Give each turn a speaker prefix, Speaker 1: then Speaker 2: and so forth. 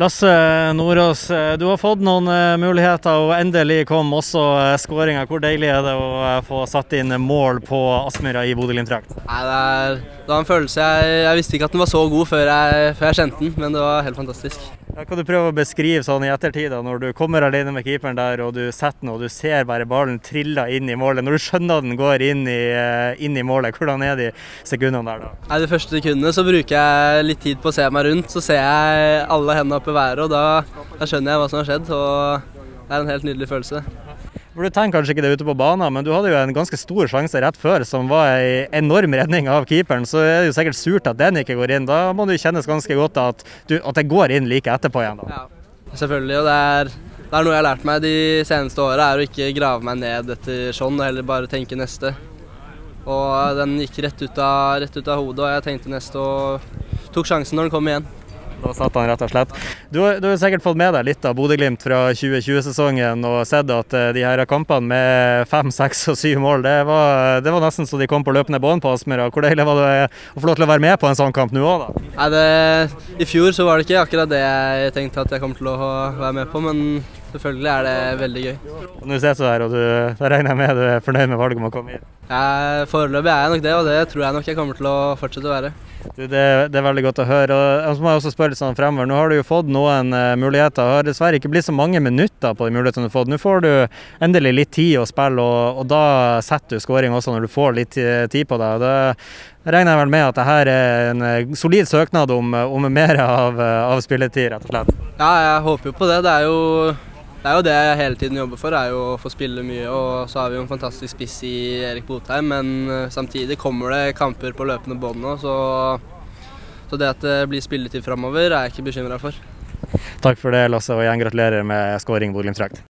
Speaker 1: Lasse Nordås, du har fått noen eh, muligheter, og endelig kom også eh, skåringa. Hvor deilig er det å eh, få satt inn mål på Aspmyra i Bodø-Glimt-drakt?
Speaker 2: Det var en følelse jeg, jeg visste ikke at den var så god før jeg, før jeg kjente den, men det var helt fantastisk.
Speaker 1: Ja, kan du prøve å beskrive sånn i ettertid, da, når du kommer alene med keeperen der og du setter den og du ser bare ballen trille inn i målet. Når du skjønner den går inn i, inn i målet, hvordan er de sekundene der da?
Speaker 2: Nei, De første sekundene så bruker jeg litt tid på å se meg rundt. Så ser jeg alle hendene opp i været, og da, da skjønner jeg hva som har skjedd. Og det er en helt nydelig følelse.
Speaker 1: For Du tenker kanskje ikke det ute på banen, men du hadde jo en ganske stor sjanse rett før som var en enorm redning av keeperen. Så er det jo sikkert surt at den ikke går inn. Da må det kjennes ganske godt at, du, at det går inn like etterpå igjen. da.
Speaker 2: Ja, selvfølgelig. Og det er, det er noe jeg har lært meg de seneste åra, er å ikke grave meg ned etter sånn, og heller bare tenke neste. Og den gikk rett ut av, rett ut av hodet, og jeg tenkte neste og tok sjansen når den kom igjen.
Speaker 1: Da satt han rett og slett. Du, du har sikkert fått med deg litt av Bodø-Glimt fra 2020-sesongen og sett at eh, de her kampene med fem, seks og syv mål, det var, det var nesten så de kom på løpende bånd på Aspmyra. Hvor deilig var det å få lov til å være med på en sånn kamp nå òg, da?
Speaker 2: Nei, det, I fjor så var det ikke akkurat det jeg tenkte at jeg kom til å være med på, men selvfølgelig er det veldig gøy.
Speaker 1: Nå sitter du her, og du, da regner jeg med du er fornøyd med valget om å komme hit.
Speaker 2: Jeg, foreløpig er jeg nok det, og det tror jeg nok jeg kommer til å fortsette å være.
Speaker 1: Du, det, det er veldig godt å høre. og Så må jeg også spørre litt sånn fremover. Nå har du jo fått noen uh, muligheter. Det har dessverre ikke blitt så mange minutter på de mulighetene du har fått. Nå får du endelig litt tid å spille, og, og da setter du skåring også når du får litt eh, tid på deg. Da regner jeg vel med at det her er en eh, solid søknad om, om mer av, eh, av spilletid, rett og slett.
Speaker 2: Ja, jeg håper jo på det. Det er jo det, er jo det jeg hele tiden jobber for, er jo å få spille mye. Og så har vi jo en fantastisk spiss i Erik Botheim, men eh, samtidig kommer det kamper på løpende bånd nå, så, så det at det blir spilletid framover er jeg ikke bekymra for.
Speaker 1: Takk for det, Lasse, og igjen gratulerer med skåring Bodø-Glimt-drakt.